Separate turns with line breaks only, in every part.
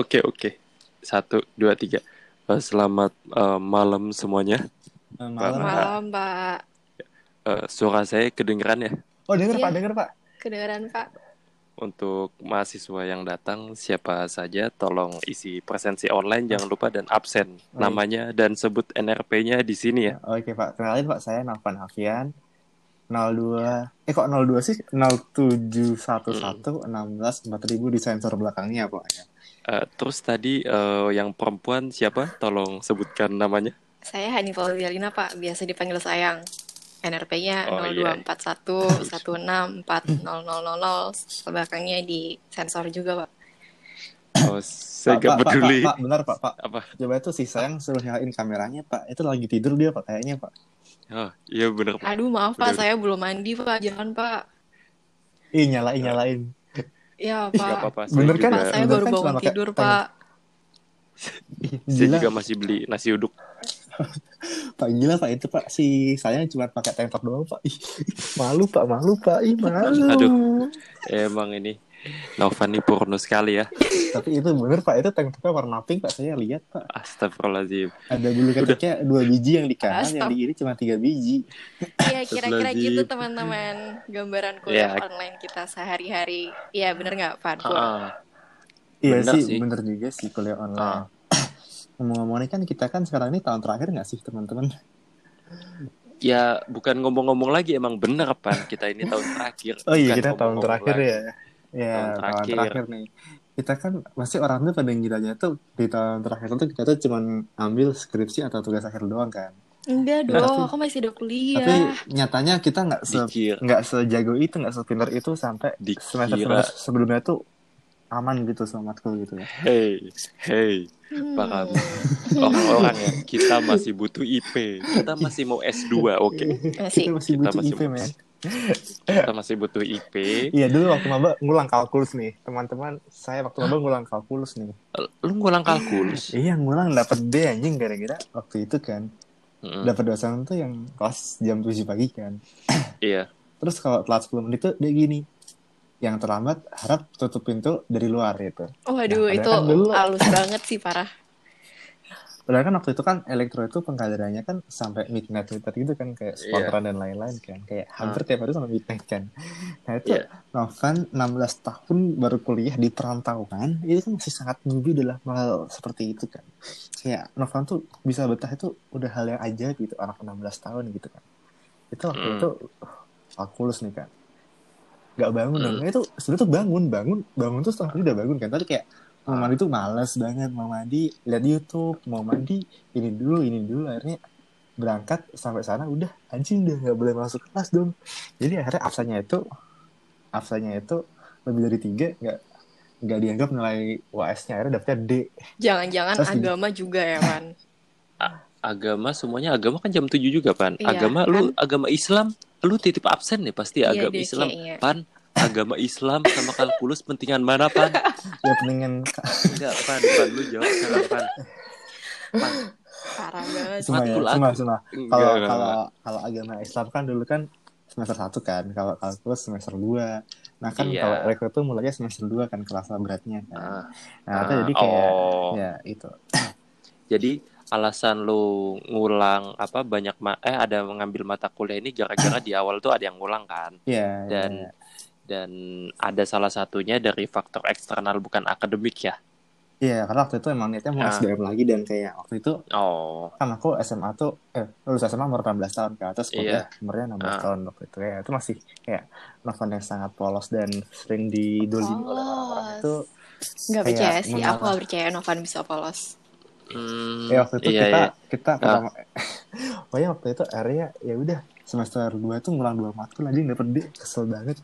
Oke oke. Satu dua tiga. Eh, Selamat eh, malam semuanya.
Eh, Malam, Pak.
Malam, Pak.
Eh, suara saya kedengeran ya
Oh, denger
Iya.
Pak, denger Pak.
Kedengeran, Pak.
untuk mahasiswa yang datang siapa saja tolong isi presensi online jangan lupa dan absen
Baik.
namanya dan sebut NRP-nya di sini ya.
Oke Pak, kenalin Pak, saya Nafan Hafian. 02, eh kok 02 sih? 0711 16 4000 di sensor belakangnya Pak. Ya.
Eh, terus tadi eh, yang perempuan siapa? Tolong sebutkan namanya.
Saya Hanifah Wialina, Pak. Biasa dipanggil sayang. NRP-nya
Oh, iya.
0241 164000. Belakangnya di sensor juga, Pak.
Oh, saya
Pak,
gak
Pak, Pak,
peduli.
Pak, Pak, benar Pak, Pak.
Apa?
Coba itu si sayang suruh nyalain kameranya Pak. Itu lagi tidur dia Pak, kayaknya Pak.
Oh, iya bener Pak.
Aduh, maaf, Pak.
udah.
Saya belum mandi, Pak. Jangan, Pak.
Ih, nyalain, nyalain.
Ya,
Gak
Pak.
apa-apa. Saya
Bener kan?
Pak, saya
Bener
baru
kan
bangun
pakai
tidur. Pak.
Saya
gila,
juga masih beli nasi uduk.
Pak, gila Pak. Itu Pak, si sayang cuma pakai tank top doang Pak. Ih, malu Pak, malu Pak. Ih, malu.
Aduh. Emang ini Novan ini porno sekali ya.
Tapi itu bener Pak, itu tank topnya warna pink Pak. Saya lihat Pak.
Astagfirullahaladzim.
Ada bulu ketiknya dua biji yang di kanan, yang
Astag-
di kiri cuma tiga biji.
Iya, kira-kira gitu, teman-teman. Gambaran kuliah
Ya.
online kita sehari-hari. Iya, bener nggak, Pak? Pur?
Ah,
Iya sih,
sih.
bener juga sih kuliah
Ah.
online. Ngomong-ngomong ini kan kita kan sekarang ini tahun terakhir nggak sih teman-teman?
Ya bukan ngomong-ngomong lagi emang bener pan kita ini tahun terakhir.
Oh iya
Bukan
kita tahun terakhir
lagi.
ya. Ya
Tahun
tahun
terakhir.
terakhir. nih. Kita kan pasti orang tuh pada ngiranya tuh di tahun terakhir tuh kita tuh cuman ambil skripsi atau tugas akhir doang kan.
Enggak
Tapi-
dong, aku masih ada kuliah.
Tapi nyatanya kita nggak se nggak sejago itu nggak sepintar itu sampai semester
dikira.
semester sebelumnya tuh aman gitu sama matkul gitu ya.
Hey, hey,
Hmm.
paham. Orang-orang ya, kita masih butuh IP. Kita masih mau S2, oke.
Masih.
Kita masih
Kita
butuh
masih
IP men.
Kita masih butuh IP.
Iya dulu waktu maba ngulang kalkulus nih teman-teman. Saya waktu maba ngulang kalkulus nih.
Lu ngulang kalkulus.
Iya ngulang dapat D anjing gara-gara waktu itu kan
Mm-mm.
dapat dosen tuh yang kelas jam 7 pagi kan.
Iya.
Terus kalau telat 10 menit tuh dia gini. Yang terlambat harap tutup pintu dari luar gitu.
Waduh,
Nah,
itu
kan dulu-
halus banget sih, parah.
Padahal kan waktu itu kan elektro itu pengkaderannya kan sampai midnight midnight gitu kan kayak sponsoran dan lain-lain kan kayak hampir tiap hari sampai midnight kan. Nah itu
Iya.
Novan 16 tahun baru kuliah di perantauan itu kan masih sangat newbie dalam hal seperti itu kan. Kayak Novan tuh bisa betah itu udah hal yang ajaib gitu anak 16 tahun gitu kan. Itu waktu
Hmm.
itu uh, kalkulus nih kan. Gak bangun.
Hmm.
Nah, itu sebenarnya tuh bangun, bangun, bangun tuh setengah udah bangun kan. Tapi kayak mau
Ah.
mandi tuh males banget mau mandi lihat YouTube mau mandi ini dulu ini dulu akhirnya berangkat sampai sana udah anjing udah nggak boleh masuk kelas dong jadi akhirnya absennya itu absennya itu lebih dari tiga nggak nggak dianggap nilai UAS-nya akhirnya dapetnya D
Jangan-jangan
Terus gini.
agama juga ya, Man.
Agama semuanya agama kan jam 7 juga pan.
Iya,
agama lu
kan?
agama Islam lu titip absen nih pasti
Iya
agama
deh,
Islam.
kayaknya.
Pan agama Islam sama kalkulus pentingan mana pan?
ya pentingan
Enggak pan, pan lu jawab sekarang pan. Pan,
Parah banget.
semua ya kalau kalau kalau agama Islam kan dulu kan semester satu kan kalau kalkulus semester 2 nah kan
Iya.
kalau rekor tuh mulainya semester 2 kan kelas beratnya kan
Ah,
nah itu
ah,
jadi kayak
oh.
ya itu
Jadi alasan lu ngulang apa banyak ma eh ada mengambil mata kuliah ini gara-gara di awal tuh ada yang ngulang kan
ya
dan
ya.
Dan ada salah satunya dari faktor eksternal bukan akademik ya.
Iya, karena waktu itu emang niatnya mau
Ah.
SBM lagi dan kayak waktu itu
Oh,
kan aku SMA tuh eh lulus SMA umur 16 tahun kan, terus kuliah umurnya 16
Ah.
tahun waktu itu ya. Itu masih kayak Novan yang sangat polos dan sering didolimi oleh orang-orang
Polos.
itu.
Nggak
Kayak
percaya sih, aku nggak percaya Novan bisa polos.
hmm,
Ya waktu itu
iya,
kita
iya.
kita pertama pokoknya waktu itu area ya udah semester 2 itu ngulang dua matkul aja dapet D, kesel banget.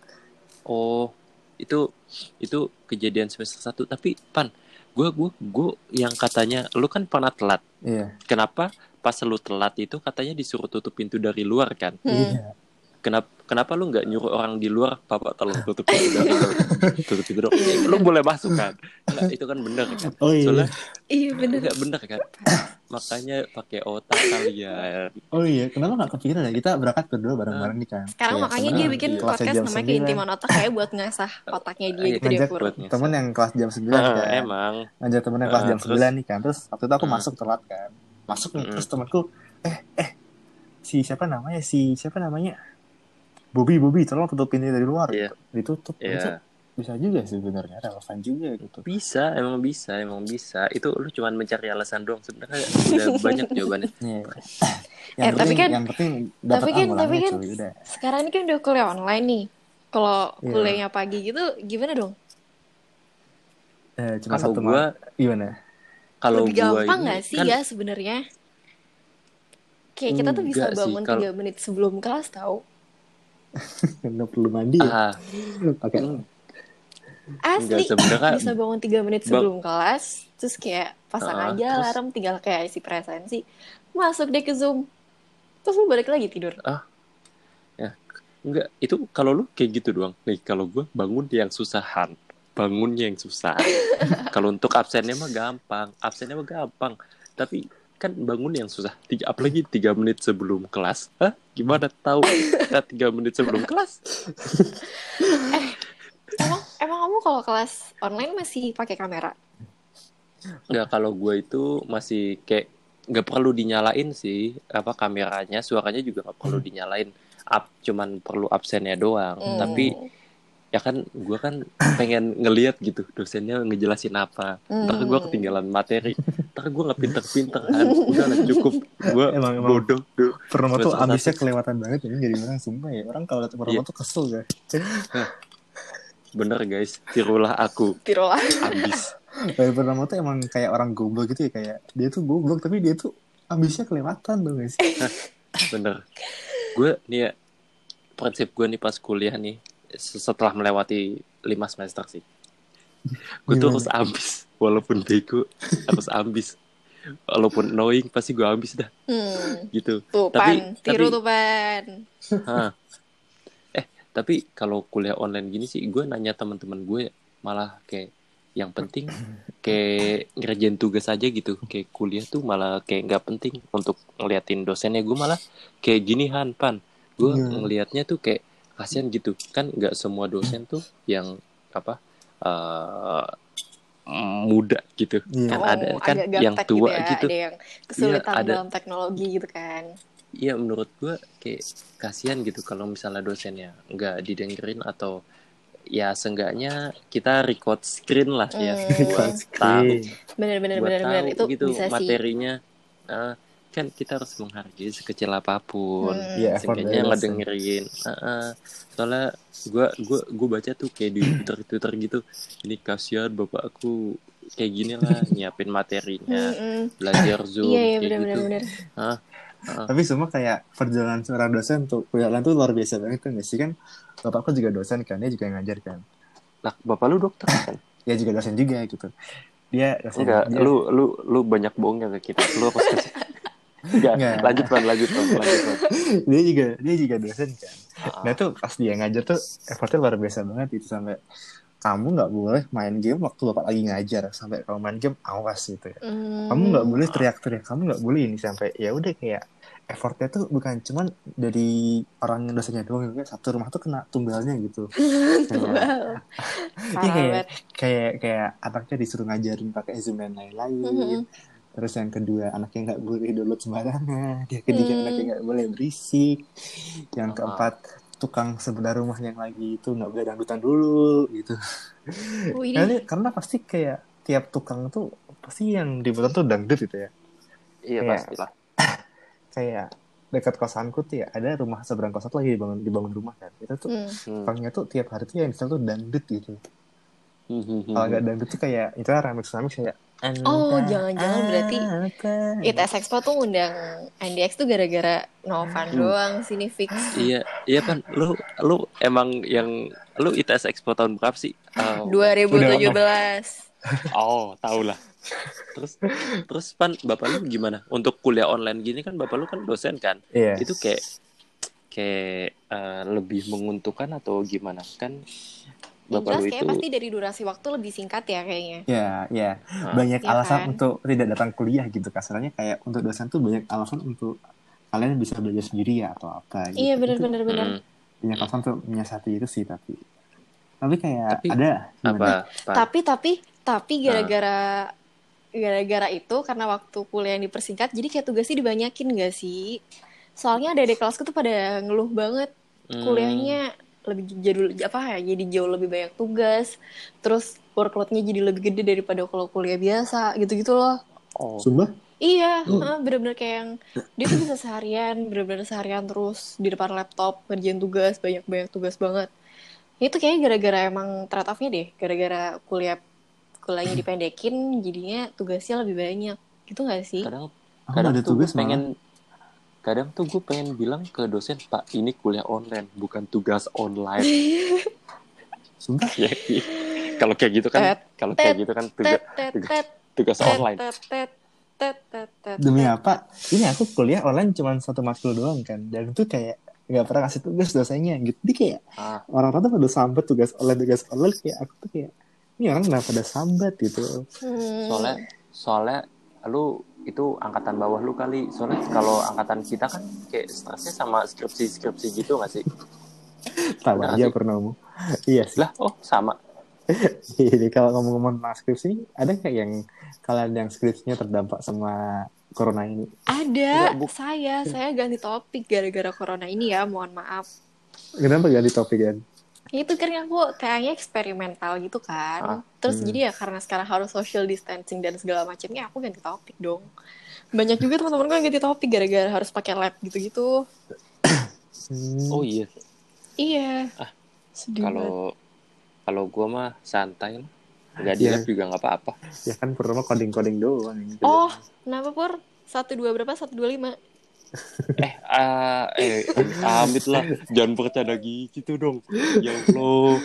Oh, itu itu kejadian semester satu. Tapi pan, gue gue gue yang katanya lu kan pernah telat.
Iya.
Kenapa pas lu telat itu katanya disuruh tutup pintu dari luar kan?
Hmm.
Iya.
Kenapa kenapa lu nggak nyuruh orang di luar, Bapak tolong tutup pintu dari luar, tutup pintu dong. Lu boleh masuk kan? Nggak, itu kan bener kan?
Oh iya.
Soalnya
Iya bener.
nggak bener kan? Makanya pakai otak kalian.
Oh iya, kenapa nggak kepikiran ya kita berangkat berdua bareng-bareng nih kan?
Sekarang
Kayak
makanya dia bikin
kelasnya
podcast namanya
9,
Keintiman Otak kayak buat ngasah otaknya dia
Iya,
gitu deh
ngajak
ngasah.
temen yang kelas jam 9
Ah,
kan.
emang.
ngajak temen yang kelas
Ah,
jam
terus?
9 nih kan. Terus waktu itu aku
Hmm.
masuk telat kan. Masuk nih terus temanku eh eh si siapa namanya? Si siapa namanya? Bobby Bobby tolong tutup pintu dari luar.
Iya.
Ditutup.
Iya.
Bisa juga sebenarnya relevan juga gitu.
Bisa, emang bisa, emang bisa. Itu lu cuman mencari alasan doang. Sebenarnya udah banyak jawabannya.
Iya.
Eh,
yang
tapi
penting,
kan-
yang penting dapat
tapi kan- tapi kan-
cuy udah.
Sekarang ini kan udah kuliah online nih. Kalau
Iya.
kuliahnya pagi gitu gimana dong?
Eh, cuma
Kalau
satu
gua,
ma- gimana?
kalau
Lebih
gua
gampang
ini
nggak sih
kan
ya sebenarnya? Kayak kita tuh bisa
sih,
bangun
kalau-
3 menit sebelum kelas tahu.
Nggak perlu mandi ya?
ah,
Pakai
mm,
Asli
enggak sebenarnya
bisa bangun 3 menit
Bang-
sebelum kelas, terus kayak pasang
Ah,
aja
terus?
alarm tinggal kayak isi presensi, masuk deh ke Zoom. Terus lu balik lagi tidur.
enggak itu kalau lu kayak gitu doang. Nih, kalau gua bangun yang susahan. Bangunnya yang susah. kalau untuk absennya mah gampang. Absennya mah gampang. Tapi kan bangun yang susah. Tiga, apalagi tiga menit sebelum kelas. Hah? Gimana tahu kita tiga menit sebelum kelas?
Emang emang kamu kalau kelas online masih pakai kamera?
Enggak, kalau gue itu masih kayak nggak perlu dinyalain sih apa kameranya, suaranya juga nggak perlu dinyalain. Up, cuman perlu absennya doang.
Hmm.
Tapi ya kan gue kan pengen ngeliat gitu dosennya ngejelasin apa. Ntar gue
Hmm.
ketinggalan materi. Ntar gue nggak pinter-pinter kan. Udah lah cukup. Gue
Emang- emang.
bodoh.
Tuh ambisnya
satu.
kelewatan banget ini jadi orang sumpah ya. Orang kalau lihat pertama
Iya.
tuh kesel kan.
Bener guys, tirulah aku.
Tirolah.
Abis.
Dari pertama tuh emang kayak orang goblok gitu ya kayak dia tuh goblok tapi dia tuh ambisnya kelewatan dong guys.
Bener. Gue nih ya, prinsip gue nih pas kuliah nih, setelah melewati lima semester sih. Gue tuh harus ambis. Walaupun bego, harus ambis. Walaupun annoying, pasti gue ambis dah.
Hmm.
Gitu.
Tuh
Tapi-
pan, tiru
tapi-
tuh pan.
Hah. Tapi kalau kuliah online gini sih, gue nanya teman-teman gue malah kayak yang penting kayak ngerjain tugas aja gitu kayak kuliah tuh malah kayak nggak penting untuk ngeliatin dosennya gue malah kayak gini Han Pan gue
Iya.
ngelihatnya tuh kayak kasihan gitu kan nggak semua dosen tuh yang apa eh, muda gitu
Iya.
kan
Oh,
ada kan
agak
yang tua
ya,
gitu
Ada yang kesulitan
Iya, ada.
dalam teknologi gitu kan.
Iya menurut gue kayak kasihan gitu kalau misalnya dosennya nggak didengerin atau ya seenggaknya kita record screen lah ya
Hmm.
buat tahu
Bener bener
buat
bener bener
tahu
itu
gitu
bisa sih.
materinya Eh, kan kita harus menghargai sekecil apa pun
Hmm.
Iya, effort
seenggaknya ngedengerin Heeh. soalnya gue gua gua baca tuh kayak di twitter twitter gitu ini kasihan bapak aku kayak gini lah nyiapin materinya
Mm-mm.
belajar zoom
Iya iya
kayak
bener bener
gitu
bener.
Tapi semua kayak perjalanan seorang dosen tuh kuliah online tuh luar biasa banget kan guys. kan bapakku juga dosen kan dia juga yang ngajar kan.
lah bapak lu dokter kan
Dia juga dosen juga gitu. Dia dosen
Enggak,
dia,
lu lu lu banyak bohongnya ke kita. Lu harus kasih. Enggak,
Enggak.
lanjut Pan, lanjut Pan, lanjut Pan.
dia juga dia juga dosen kan.
Ah,
Nah tuh pas dia ngajar tuh effortnya luar biasa banget itu sampai kamu nggak boleh main game waktu bapak lagi ngajar sampai kalau main game awas gitu ya.
Hmm.
Kamu nggak boleh teriak-teriak, kamu nggak boleh ini sampai ya udah kayak effortnya tuh bukan cuman dari orang yang dosennya doang gitu. satu rumah tuh kena tumbalnya gitu.
Wow.
Iya kayak kayak kayak anaknya disuruh ngajarin pakai zoom dan lain-lain.
Mhm.
Terus yang kedua anaknya nggak boleh download sembarangan. Yang ketiga
Hmm.
anaknya nggak boleh berisik. Yang
Ah.
keempat tukang sebelah rumah yang lagi itu nggak boleh dangdutan dulu gitu.
Wih,
Karena, karena pasti kayak tiap tukang tuh pasti yang dibutuhkan tuh dangdut gitu ya.
Iya
Iya.
pastilah.
Kayak dekat kosanku tuh ya ada rumah seberang kosan tuh lagi dibangun dibangun rumah kan. Itu tuh
Hmm.
Hmm.
tukangnya tuh tiap hari tuh yang di tuh dangdut gitu.
Hmm, hmm,
Kalau nggak dangdut tuh kayak itu remix remix kayak
Oh,
Anda
jangan-jangan berarti? ITS Expo tuh ngundang NDX tuh gara-gara Novan
Hmm.
doang sini fix.
Iya, iya Pan, lu lu emang yang lu ITS Expo tahun berapa sih? Oh,
2017.
oh tahu lah. Terus terus Pan, bapak lu gimana? Untuk kuliah online gini kan bapak lu kan dosen kan?
Iya.
Itu kayak kayak eh, lebih menguntungkan atau gimana? Kan
Yang jelas
lu
kayak
itu
pasti dari durasi waktu lebih singkat ya kayaknya.
Ya, ya.
Nah,
banyak
Ya
alasan
kan?
untuk tidak datang kuliah gitu kasarnya kayak untuk dosen tuh banyak alasan untuk kalian bisa belajar sendiri ya atau apa gitu.
Iya benar-benar benar.
mm,
banyak alasan untuk menyiasati itu sih tapi tapi kayak
Tapi,
ada
apa? Pan?
Tapi tapi tapi
Nah.
gara-gara gara-gara itu karena waktu kuliah yang dipersingkat jadi kayak tugasnya dibanyakin gak sih? Soalnya ada di kelasku tuh pada ngeluh banget
Hmm,
kuliahnya lebih jadul apa ya jadi jauh lebih banyak tugas. Terus workloadnya jadi lebih gede daripada kalau kuliah biasa gitu-gitu loh.
Oh.
Sumpah?
iya
Hmm.
heeh, bener-bener kayak yang dia tuh bisa seharian bener-bener seharian terus di depan laptop ngerjain tugas banyak-banyak tugas banget. Itu kayaknya gara-gara emang trade off-nya deh gara-gara kuliah kuliahnya dipendekin jadinya tugasnya lebih banyak. Gitu gak sih?
Kadang kadang
ada
tuh
tugas
pengen kadang tuh gue pengen bilang ke dosen pak ini kuliah online bukan tugas online
Sumpah?
ya kalau kayak gitu kan kalau kayak gitu kan tugas tugas, online
Demi apa? Ini aku kuliah online cuma satu matkul doang kan. Dan itu kayak nggak pernah kasih tugas dosennya gitu. Jadi kayak
ah
orang-orang tuh pada sambat tugas online tugas online kayak aku tuh kayak ini orang kenapa pada sambat gitu.
Hmm.
soalnya soalnya lu itu angkatan bawah lu kali soalnya kalau angkatan kita kan kayak stresnya sama skripsi skripsi gitu gak sih
Tahu
Bener
aja pernahmu. iya sih.
lah oh sama
Jadi kalau ngomong-ngomong tentang skripsi, ada nggak yang kalian yang skripsinya terdampak sama corona ini?
Ada,
Enggak,
saya, saya ganti topik gara-gara corona ini ya, mohon maaf.
Kenapa ganti topik kan?
Itu kan aku kayaknya eksperimental gitu kan.
Ah,
Terus
hmm.
jadi ya karena sekarang harus social distancing dan segala macamnya, aku ganti topik dong. Banyak juga teman-teman gue yang ganti topik gara-gara harus pakai lab gitu-gitu.
Hmm.
oh iya
Iya.
Ah, kalau kalau gue mah santai lah nggak di
Iya.
lab juga nggak apa-apa
Ya kan pertama coding-coding doang.
Oh, kenapa Pur? Satu dua berapa? Satu dua lima.
Eh ah eh amit lah jangan bercanda gitu dong ya allah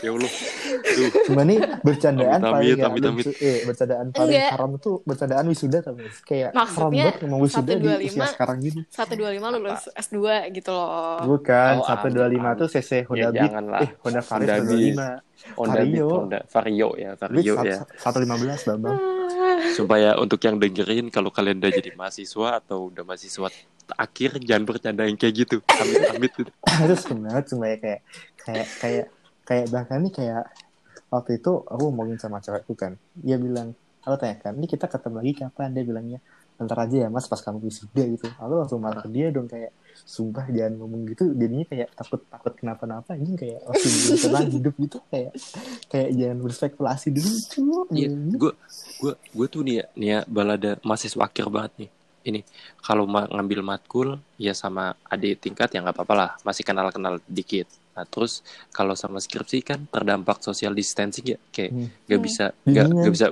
ya allah Duh,
Cuma nih bercandaan
Amit,
paling
amit,
nggak
amit, amit.
lucu. Eh, bercandaan paling
Enggak.
haram tuh bercandaan wisuda tapi kayak haram
Maksudnya,
banget wisuda di
125.
usia sekarang gini.
Satu dua lima lulus S 2 gitu loh.
Bukan,
Oh,
satu dua lima tuh CC Honda
Ya,
Beat.
jangan lah.
Eh, Honda Vario
Honda
satu dua lima.
Honda Beat,
Vario.
Honda Vario ya Vario ya
satu lima belas bambang.
Supaya untuk yang dengerin kalau kalian udah jadi mahasiswa atau udah mahasiswa akhir jangan bercanda yang kayak gitu amit amit
sebenarnya cuma ya kayak kayak kayak kayak bahkan nih kayak waktu itu aku ngomongin sama cewekku kan. Dia bilang, aku tanya kan, ini kita ketemu lagi kapan? Dia bilangnya, ntar aja ya mas pas kamu wisuda gitu. Aku langsung marah ke dia dong kayak, sumpah jangan ngomong gitu. Jadinya kayak takut takut kenapa-napa. Ini kayak masih belum tenang hidup gitu kayak kayak jangan berspekulasi dulu cuy.
Iya, gue gue gue tuh nih ya, nih ya balada mahasiswa akhir banget nih. Ini kalau ma- ngambil matkul ya sama adik tingkat ya nggak apa-apa lah, masih kenal-kenal dikit. Nah terus kalau sama skripsi kan terdampak social distancing ya, kayak
Hmm.
nggak
Hmm.
bisa nggak nggak bisa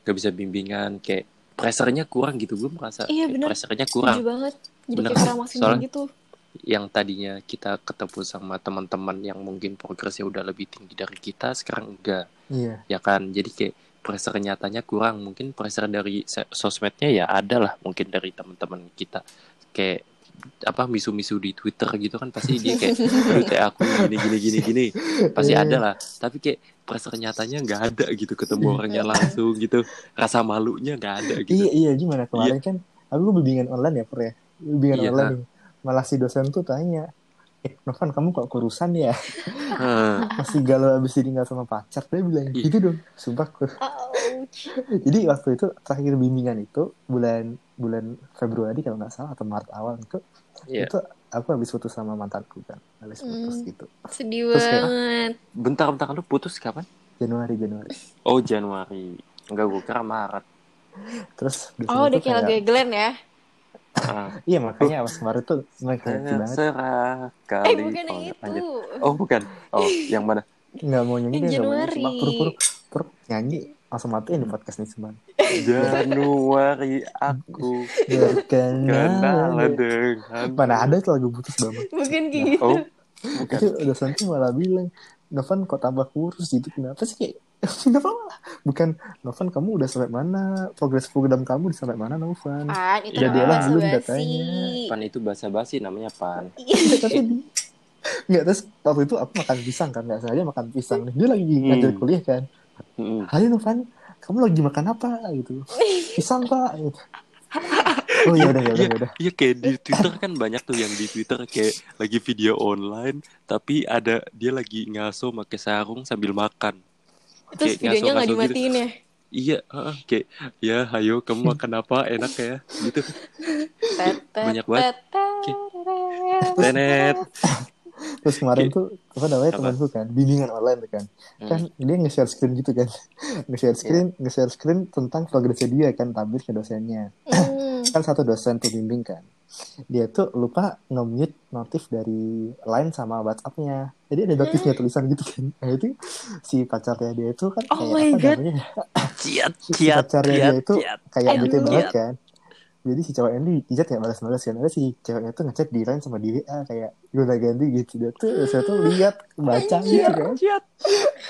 nggak bisa bimbingan, kayak pressernya kurang gitu. Gue merasa
Iya,
kayak
bener.
pressernya kurang.
Setuju banget. Jadi
Bener.
kayak maksimal gitu.
Yang tadinya kita ketemu sama teman-teman yang mungkin progresnya udah lebih tinggi dari kita, sekarang enggak.
Iya.
ya kan jadi kayak pressure nyatanya kurang mungkin pressure dari sosmednya ya ada lah mungkin dari teman-teman kita kayak apa misu-misu di Twitter gitu kan pasti dia kayak "Aduh, kayak aku gini gini gini gini. Pasti
Iya.
ada lah. Tapi kayak pressure nyatanya nggak ada gitu ketemu orangnya langsung gitu. Rasa malunya nggak ada gitu.
Iya iya gimana? Kemarin kan aku bimbingan online ya per ya? Bimbingan
Iya.
online malah si dosen tuh tanya eh Novan kamu kok kurusan ya? Masih galau abis ditinggal sama pacar. Dia bilang
Iya.
gitu dong. Sumpah kur- jadi waktu itu terakhir bimbingan itu bulan bulan Februari kalau nggak salah atau Maret awal itu
Iya.
itu aku habis putus sama mantanku kan habis putus
Hmm.
gitu
Sedih
Terus kayak-
banget.
bentar bentar lu putus kapan
Januari Januari
oh Januari enggak gue kira Maret
terus
Oh, udah kayak lagu Glenn ya.
Ah,
iya makanya pas kemarin tuh mereka happy banget
serah
Eh,
kali
bukan yang
Oh,
itu.
lanjut. oh bukan oh yang mana
nggak mau nyanyi
Yang
dia nggak mau nyanyi
Januari.
Pur, pur, pur, nyanyi langsung matiin di podcast nih cuman
Januari aku.
Berkenalan
kenal dengan
mana ada tuh lagu putus banget.
Bukan kayak gitu.
oh bukan.
itu dosen tuh malah bilang Novan kok tambah kurus gitu kenapa sih kayak kenapa malah bukan Novan kamu udah sampai mana? Progres program kamu udah sampai mana Novan?
Pan, itu
Iya,
namanya
dia lah
belum katanya.
pan itu bahasa basi namanya pan.
Tapi di- nggak terus waktu itu aku makan pisang kan nggak sengaja makan pisang. Dia lagi
Hmm.
ngajar kuliah kan.
Mm-mm.
Hai Novan kamu lagi makan apa gitu pisang pak gitu. oh ya udah ya udah
Iya,
ya udah
iya kayak di Twitter kan banyak tuh yang di Twitter kayak lagi video online tapi ada dia lagi ngaso pakai sarung sambil makan.
Terus
Kayak
videonya nggak
gitu.
dimatiin ya?
Iya, heeh, kayak ya ayo kamu makan apa enak ya gitu.
Tetet,
Banyak banget.
tetet.
Tenet.
Terus kemarin tuh apa namanya temanku kan bimbingan online tuh kan.
Hmm.
kan dia nge-share screen gitu kan. Nge-share screen nge-share screen tentang progresnya dia kan tampil ke dosennya.
Hmm.
kan satu dosen tuh bimbing kan. Dia tuh lupa nge-mute notif dari line sama WhatsApp-nya. Jadi ada notifnya tulisan gitu kan. Nah itu si pacarnya dia itu kan
Oh
kayak
my
apa
God.
namanya?
Ciat,
si
ciat,
pacarnya
ciat,
dia itu
ciat.
kayak bete banget kan jadi si cowok ini di chat ya balas-balas kan ada si ceweknya tuh ngechat di line sama di WA kayak gonta ganti gitu dia tuh saya tuh lihat baca gitu kan
Ciat.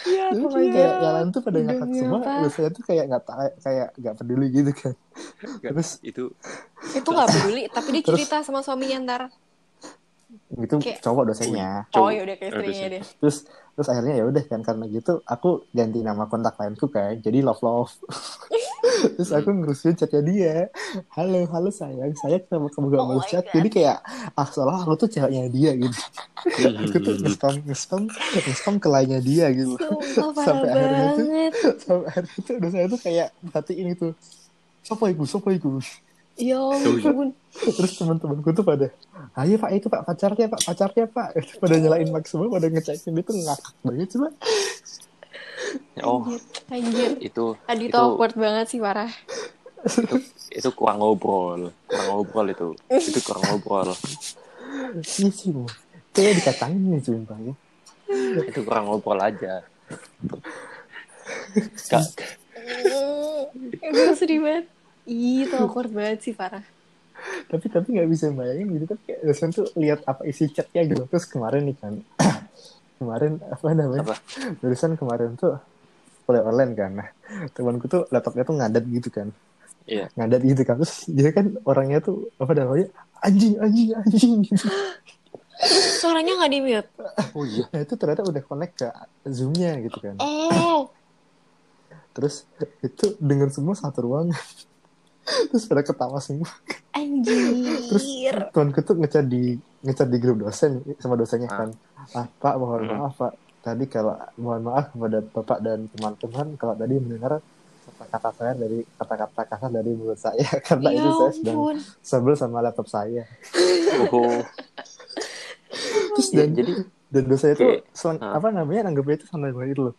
Ciat.
Terus kayak lain tuh pada ngakak semua terus saya tuh kayak nggak tahu kayak nggak peduli gitu kan terus
Itu
Itu nggak peduli, tapi dia
Terus-
cerita sama suaminya ntar.
itu
Kayak-
cowok dosennya
Oh
Cowok.
ya udah kayak istrinya deh.
terus terus akhirnya ya udah kan karena gitu aku ganti nama kontak lainku kan jadi love love terus aku ngerusuin chatnya dia. Halo halo sayang saya kenapa kamu gak
Oh
mau chat?
God.
jadi kayak ah seolah aku tuh ceweknya dia gitu. Aku tuh nge-spam nge-spam nge-spam ke lainnya dia gitu.
Sumpah
Sampai akhirnya tuh-
banget.
sampai akhirnya tuh udah saya tuh kayak perhatiin itu siapa iku siapa iku?
Ya ampun.
terus teman-temanku tuh pada ayo pak itu pak pacarnya pak pacarnya pak. Pada nyalain Max semua pada ngecekin dia tuh ngakak banget coba
oh
Anjir.
itu
Aduh itu
itu
awkward banget sih parah.
itu kurang ngobrol, kurang ngobrol itu. Itu kurang ngobrol.
iya sih bu kayak dikatangin nih sumpah ya
Itu kurang ngobrol aja. Kak,
Gue sedih banget. Ih, itu awkward banget sih parah.
tapi tapi nggak bisa bayangin gitu tapi kayak dosen tuh lihat apa isi chatnya gitu terus kemarin nih kan kemarin apa namanya
Apa?
barusan kemarin tuh kuliah online kan nah temanku tuh laptopnya tuh ngadat gitu kan
Iya.
ngadat gitu kan terus dia kan orangnya tuh apa namanya anjing anjing anjing gitu
Suaranya nggak di mute.
Oh iya.
nah itu ternyata udah connect ke zoomnya gitu kan
Oh,
terus itu dengan semua satu ruangan terus pada ketawa semua terus
anjir.
temanku tuh ngecat di ngecat di grup dosen sama dosennya
Ah.
kan ah pak mohon
Hmm.
maaf pak tadi kalau mohon maaf kepada bapak dan teman-teman kalau tadi mendengar kata-kata saya dari kata-kata kasar dari mulut saya karena
Ya
itu saya sedang sebel sama laptop saya
Oh,
terus
iya,
dan
jadi
dan dosen itu
Kayak-
selang,
ah.
apa namanya anggapnya itu sama dengan itu loh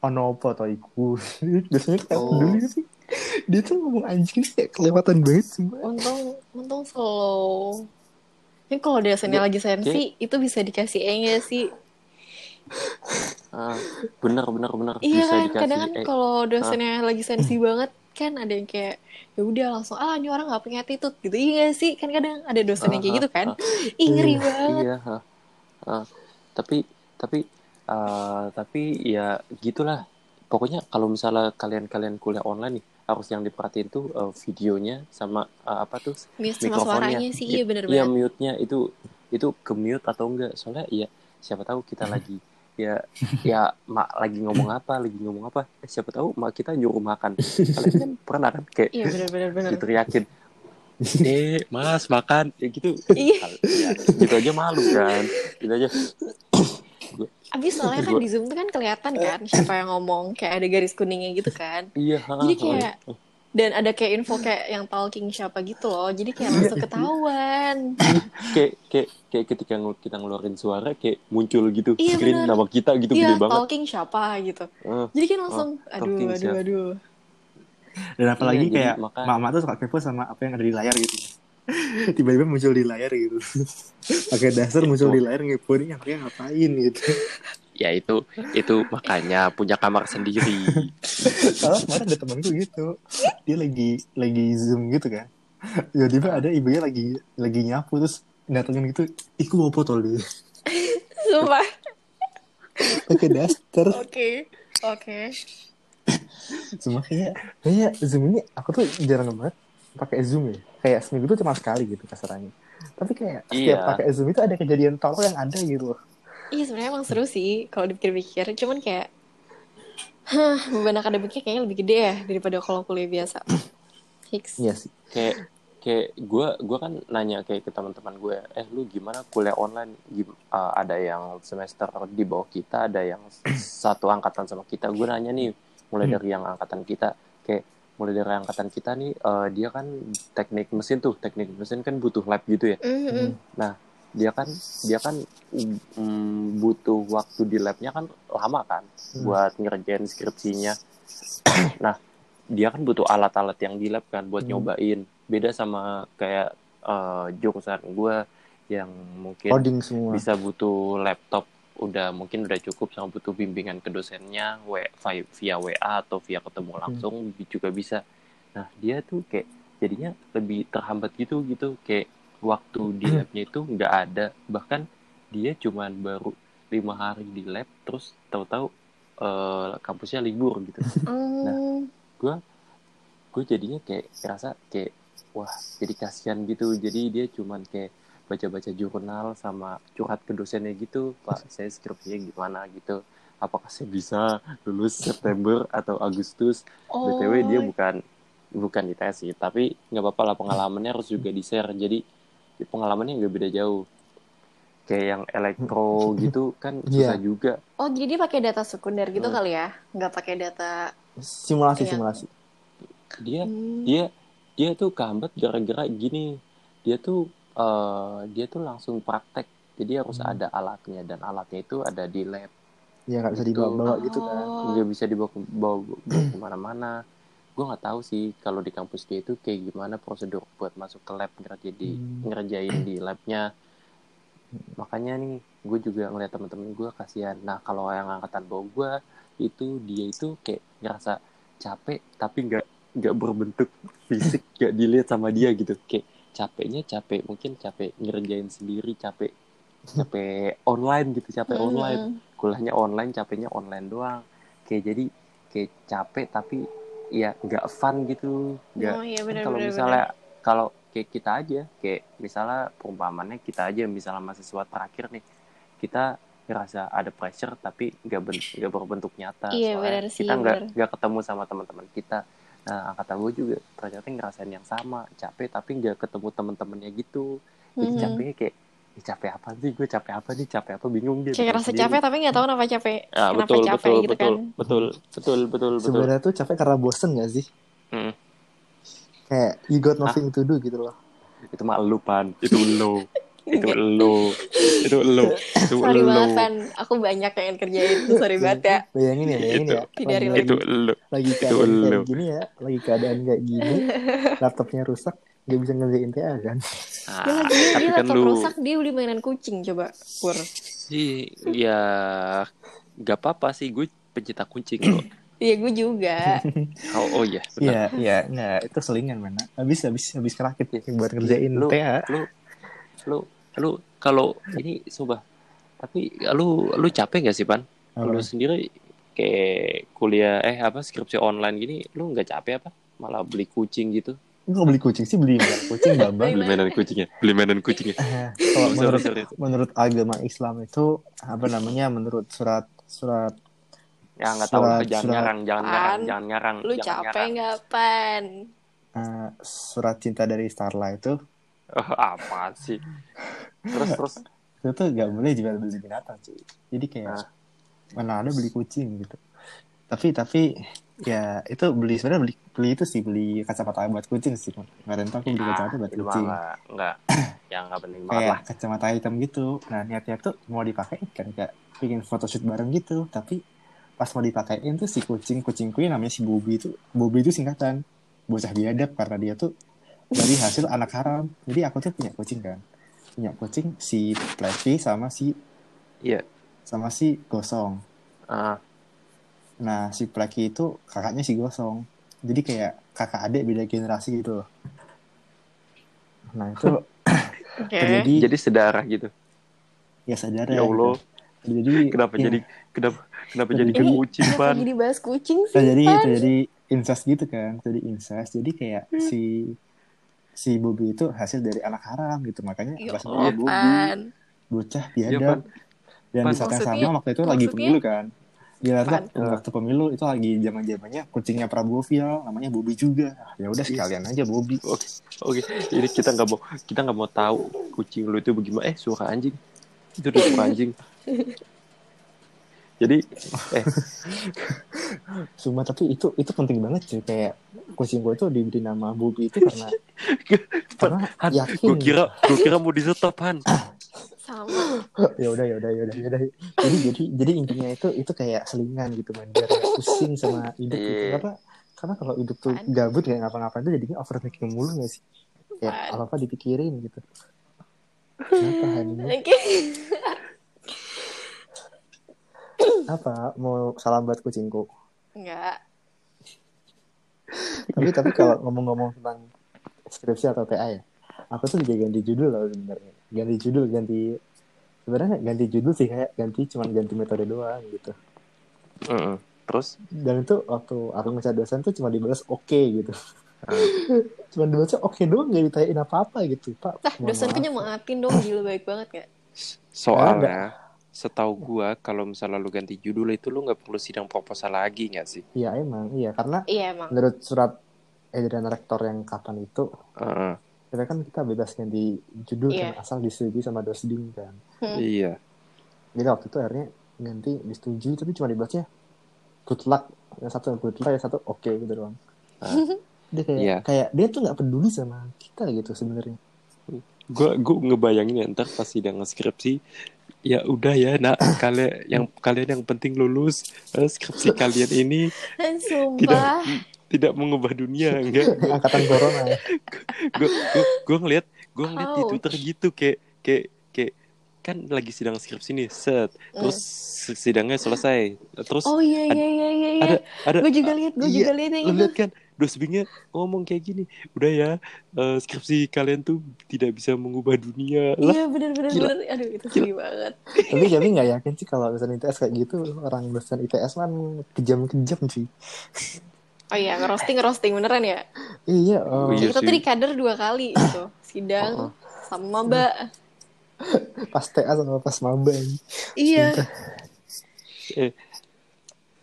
ono apa atau iku biasanya kayak
Oh.
peduli sih dia tuh ngomong anjing kayak kelewatan banget semua
Untung, untung slow. Ini kalau dosennya lagi sensi, itu bisa dikasih E nggak sih?
ah, benar benar benar
Iya
bisa
kan,
dikasih.
kadang kan
eh,
kalau dosennya lagi sensi banget kan ada yang kayak ya udah langsung ah ini orang nggak punya attitude gitu iya gak sih kan kadang ada dosen yang kayak
Ah,
gitu kan
ah,
ih ngeri
Iya.
banget
iya. ah, ah. tapi tapi ah, tapi ya gitulah. Pokoknya kalau misalnya kalian-kalian kuliah online nih harus yang diperhatiin tuh eh, videonya sama eh, apa tuh
mute sama
mikrofonnya.
suaranya sih iya bener
Iya
banget.
mute-nya itu itu ke mute atau enggak. Soalnya ya siapa tahu kita lagi ya ya mak lagi ngomong apa lagi ngomong apa. Eh, siapa tahu mak kita nyuruh makan. Kalian kan pernah kan kayak
iya bener bener bener.
diteriakin. Eh mas makan. Ya gitu.
Iya.
ya, gitu aja malu kan gitu aja
abis soalnya kan di zoom tuh kan kelihatan kan siapa yang ngomong kayak ada garis kuningnya gitu kan.
Iya
Jadi kayak- dan ada kayak info kayak yang talking siapa gitu loh. Jadi kayak langsung ketahuan.
Kayak kayak kayak ketika ngel- kita ngeluarin suara kayak muncul gitu
Iya,
screen
bener.
nama kita gitu
iya
gede banget.
talking siapa gitu.
Eh,
jadi kan langsung aduh
talking
aduh
siapa.
aduh.
Dan apalagi
Iya,
kayak
makanya-
mama tuh suka kepo sama apa yang ada di layar gitu tiba-tiba muncul di layar gitu. Pakai dasar muncul di layar ngepo ini yang ngapain? gitu.
Ya itu itu makanya punya kamar sendiri.
Soalnya kemarin ada temanku gitu. Dia lagi lagi zoom gitu kan. Tiba-tiba ada ibunya lagi lagi nyapu terus datengin gitu iku mau potol deh.
Sumpah.
Pakai daster.
Oke oke.
Cuma kayak kayak zoom ini aku tuh jarang banget pakai zoom ya kayak seminggu itu cuma sekali gitu kasarannya tapi kayak setiap
Iya.
pakai zoom itu ada kejadian tolol yang ada gitu loh
Iya sebenarnya emang seru sih kalau dipikir-pikir. Cuman kayak, hah beban akademiknya kayaknya lebih gede ya daripada kalau kuliah biasa. Hicks.
iya sih
kayak kayak gue gua kan nanya kayak ke teman-teman gue eh lu gimana kuliah online Gim- uh, ada yang semester di bawah kita ada yang satu angkatan sama kita gue nanya nih mulai
Hmm.
dari yang angkatan kita kayak mulai dari angkatan kita nih uh, dia kan teknik mesin tuh teknik mesin kan butuh lab gitu ya
Mhm.
dia kan dia kan mm, butuh waktu di labnya kan lama kan
Hmm.
buat ngerjain skripsinya nah dia kan butuh alat-alat yang di lab kan buat
Hmm.
nyobain beda sama kayak eh, jurusan gue yang mungkin
coding semua
bisa butuh laptop udah mungkin udah cukup sama butuh bimbingan ke dosennya via WA atau via ketemu langsung juga bisa. Nah dia tuh kayak jadinya lebih terhambat gitu gitu. Kayak waktu di labnya itu nggak ada. Bahkan dia cuman baru lima hari di lab terus tahu-tahu eh, kampusnya libur gitu.
Hmm.
gue jadinya kayak ngerasa kayak wah jadi kasihan gitu. Jadi dia cuman kayak baca-baca jurnal sama curhat ke dosennya gitu pak saya skripsinya gimana gitu apakah saya bisa lulus September atau Agustus
Oh,
btw dia bukan bukan di tes sih tapi nggak apa-apa lah pengalamannya harus juga di share jadi pengalamannya nggak beda jauh kayak yang elektro gitu kan susah
Iya.
juga
oh jadi dia pakai data sekunder gitu
Hmm.
kali ya? Nggak pakai data.
simulasi
Iya.
simulasi
dia
Hmm.
dia dia tuh kehambat gara-gara gini dia tuh eh, dia tuh langsung praktek jadi harus
Hmm.
ada alatnya dan alatnya itu ada di lab
ya nggak bisa
Gitu.
dibawa-bawa gitu kan
Oh.
nggak bisa dibawa ke- bawa, bawa ke mana-mana gue nggak tahu sih kalau di kampus dia itu kayak gimana prosedur buat masuk ke lab ngerjain di
Hmm.
ngerjain di labnya makanya nih gue juga ngeliat temen-temen gue kasihan nah kalau yang angkatan bawah gue itu dia itu kayak ngerasa capek tapi nggak nggak berbentuk fisik nggak dilihat sama dia gitu kayak capeknya capek mungkin capek ngerjain sendiri capek capek online gitu capek
Hmm.
online. Kuliahnya online capeknya online doang. Kayak jadi kayak capek tapi ya nggak fun gitu. Nggak
Oh iya
kan kalau misalnya kalau kayak kita aja kayak misalnya perumpamannya kita aja misalnya mahasiswa terakhir nih kita ngerasa ada pressure tapi nggak ben- berbentuk nyata.
Iya,
soalnya
benar sih,
kita nggak nggak ketemu sama teman-teman kita nah angkatan gue juga ternyata ngerasain yang sama. Capek tapi nggak ketemu teman-temannya gitu. Jadi
Mhm.
capeknya kayak "Ih, capek apa sih? Gue capek apa nih? Capek apa? Bingung dia
Kayak rasa capek tapi nggak tahu kenapa capek.
Ah,
kenapa
betul,
capek
betul,
gitu
betul,
kan.
betul, betul, betul, betul,
sebenarnya tuh capek karena bosen gak sih?
Hmm.
kayak you got
Ah.
nothing to do gitu loh.
Itu mah lu pan, itu lu, itu lu, itu lu, itu
Sorry
lu,
banget Van, aku banyak yang kerjain. Sorry banget ya.
bayangin ya bayangin
Itu.
ya
Tidak
lagi,
itu
lagi,
lu.
lagi
Itu
keadaan
elu.
kayak gini ya lagi keadaan kayak gini laptopnya rusak gak bisa ngerjain TA kan
Nah,
Dia lagi dia,
tapi
dia
kan
laptop
lu,
rusak dia beli mainan kucing coba. Pur.
sih, ya, gak apa-apa sih, gue pencinta kucing loh.
Iya gue juga.
Oh, oh iya, benar.
iya iya nggak itu selingan mana habis habis habis kerakit buat ngerjain
Lu,
TA
lu, lu, lu, kalau ini sumpah, tapi lu, lu capek gak sih pan? Lu sendiri kayak kuliah, eh apa skripsi online gini, lu nggak capek apa? Malah beli kucing gitu.
Nggak beli kucing sih beli mainan kucing babak
beli mainan kucingnya beli mainan kucingnya
kalau
sorry,
menurut menurut agama Islam itu apa namanya menurut surat surat
ya nggak tahu
Surat-
jangan
surat-
ngarang jangan ngarang
Pan,
jangan ngarang
Lu
jangan
capek
ngarang.
nggak Pan?
eh, surat cinta dari Starla itu
apa sih. Terus terus.
Itu tuh gak boleh jual beli binatang cuy. Jadi kayak
Ah.
mana ada beli kucing gitu. Tapi tapi ya itu beli sebenarnya beli beli itu sih beli kacamata buat kucing sih kemarin tuh aku beli
ah,
kacamata buat kucing.
nggak nggak. Yang nggak penting banget
kayak
lah.
kacamata hitam gitu. Nah niatnya tuh mau dipakai kan kayak bikin photoshoot bareng gitu. Tapi pas mau dipakein tuh si kucing kucingku yang namanya si Bobby itu Bobby itu singkatan. Bocah biadab karena dia tuh dari hasil anak haram. Jadi aku tuh punya kucing kan. Punya kucing si Fluffy sama si
iya.
Sama si Gosong.
Ah,
nah si Fluffy itu kakaknya si Gosong. Jadi kayak kakak adik beda generasi gitu loh. Nah itu
Oke.
terjadi
jadi sedarah gitu.
Ya sadar
ya Allah.
jadi
kenapa
ya,
jadi kenapa kenapa
Jadi-
jadi ke kucing pan?
jadi bahas kucing sih?
terjadi
Pan?
terjadi incest gitu kan. Jadi incest. Jadi kayak
Hmm.
si si Bobby itu hasil dari anak haram gitu. Makanya
Ya
alasannya Bobby bocah
Iya,
biadab. Dan di saat yang sama waktu itu lagi pemilu kan. Tuh waktu pemilu itu lagi zaman zamannya kucingnya Prabowo viral namanya Bobby juga. Ya udah sekalian aja Bobby.
Oke, oke. Ini kita nggak mau kita nggak mau tahu kucing lu itu bagaimana. Eh, suara anjing. Itu udah suara anjing. Jadi, eh,
Cuma tapi itu itu penting banget sih. Kayak kucing gue tuh diberi nama Bobby itu karena karena
Han,
yakin.
gue kira, gue kira mau di stop Han.
Sama.
ya udah ya udah ya udah ya udah. Jadi jadi jadi intinya itu itu kayak selingan gitu man. Biar pusing sama hidup gitu.
Iya.
karena karena kalau hidup tuh gabut kayak ngapa-ngapain tuh jadinya overthinking mulu gak sih? Ya apa apa dipikirin gitu. Kenapa
Oke.
apa mau salam buat kucingku
Enggak.
tapi tapi kalau ngomong-ngomong tentang skripsi atau TA ya aku tuh juga ganti judul loh sebenarnya ganti judul ganti sebenarnya ganti judul sih kayak ganti cuman ganti metode doang gitu
Mm-mm. Terus,
dan itu waktu aku ngecat dosen tuh cuma dibalas oke gitu
Ah.
cuma dibalasnya oke doang gak ditanyain apa-apa gitu pak
Nah, dosenku
maaf.
nyemangatin dong, gila baik banget gak?
soalnya setahu gua kalau misalnya lu ganti judul itu lu nggak perlu sidang proposal lagi nggak sih?
iya emang iya karena
Iya emang.
menurut surat edaran rektor yang kapan itu
Heeh.
kita kan kita bebas ganti judul
Iya.
kan asal disetujui sama dosding kan
Hmm.
Iya.
jadi waktu itu akhirnya ganti disetujui tapi cuma dibalasnya good luck yang satu good luck yang satu oke gitu doang
Ah.
dia kayak
Iya.
kayak dia tuh nggak peduli sama kita gitu sebenarnya
Gua gua ngebayangin ya ntar pas sidang skripsi ya udah ya nak kalian yang kalian yang penting lulus Eh, skripsi kalian ini
sumpah.
tidak mengubah dunia enggak
angkatan corona ya.
gue gue gue ngeliat gue ngeliat di
Ouch.
twitter gitu kayak kayak kayak kan lagi sidang skripsi nih set terus sidangnya selesai terus
Oh iya iya iya iya. iya.
ada ada
Gue juga lihat, gue
iya,
juga lihat yang itu.
lihat kan dosbingnya ngomong kayak gini udah ya eh, skripsi kalian tuh tidak bisa mengubah dunia lah
Iya bener bener
Gila.
bener. Aduh itu sedih banget.
tapi tapi nggak yakin sih kalau dosen ITS kayak gitu orang dosen ITS kan kejam-kejam sih
Oh iya ngerosting ngerosting beneran ya.
iya oh,
Oh, iya
kita tuh di kader dua kali gitu. Sidang
Oh,
sama mbak.
pas TA sama pas maba
Iya.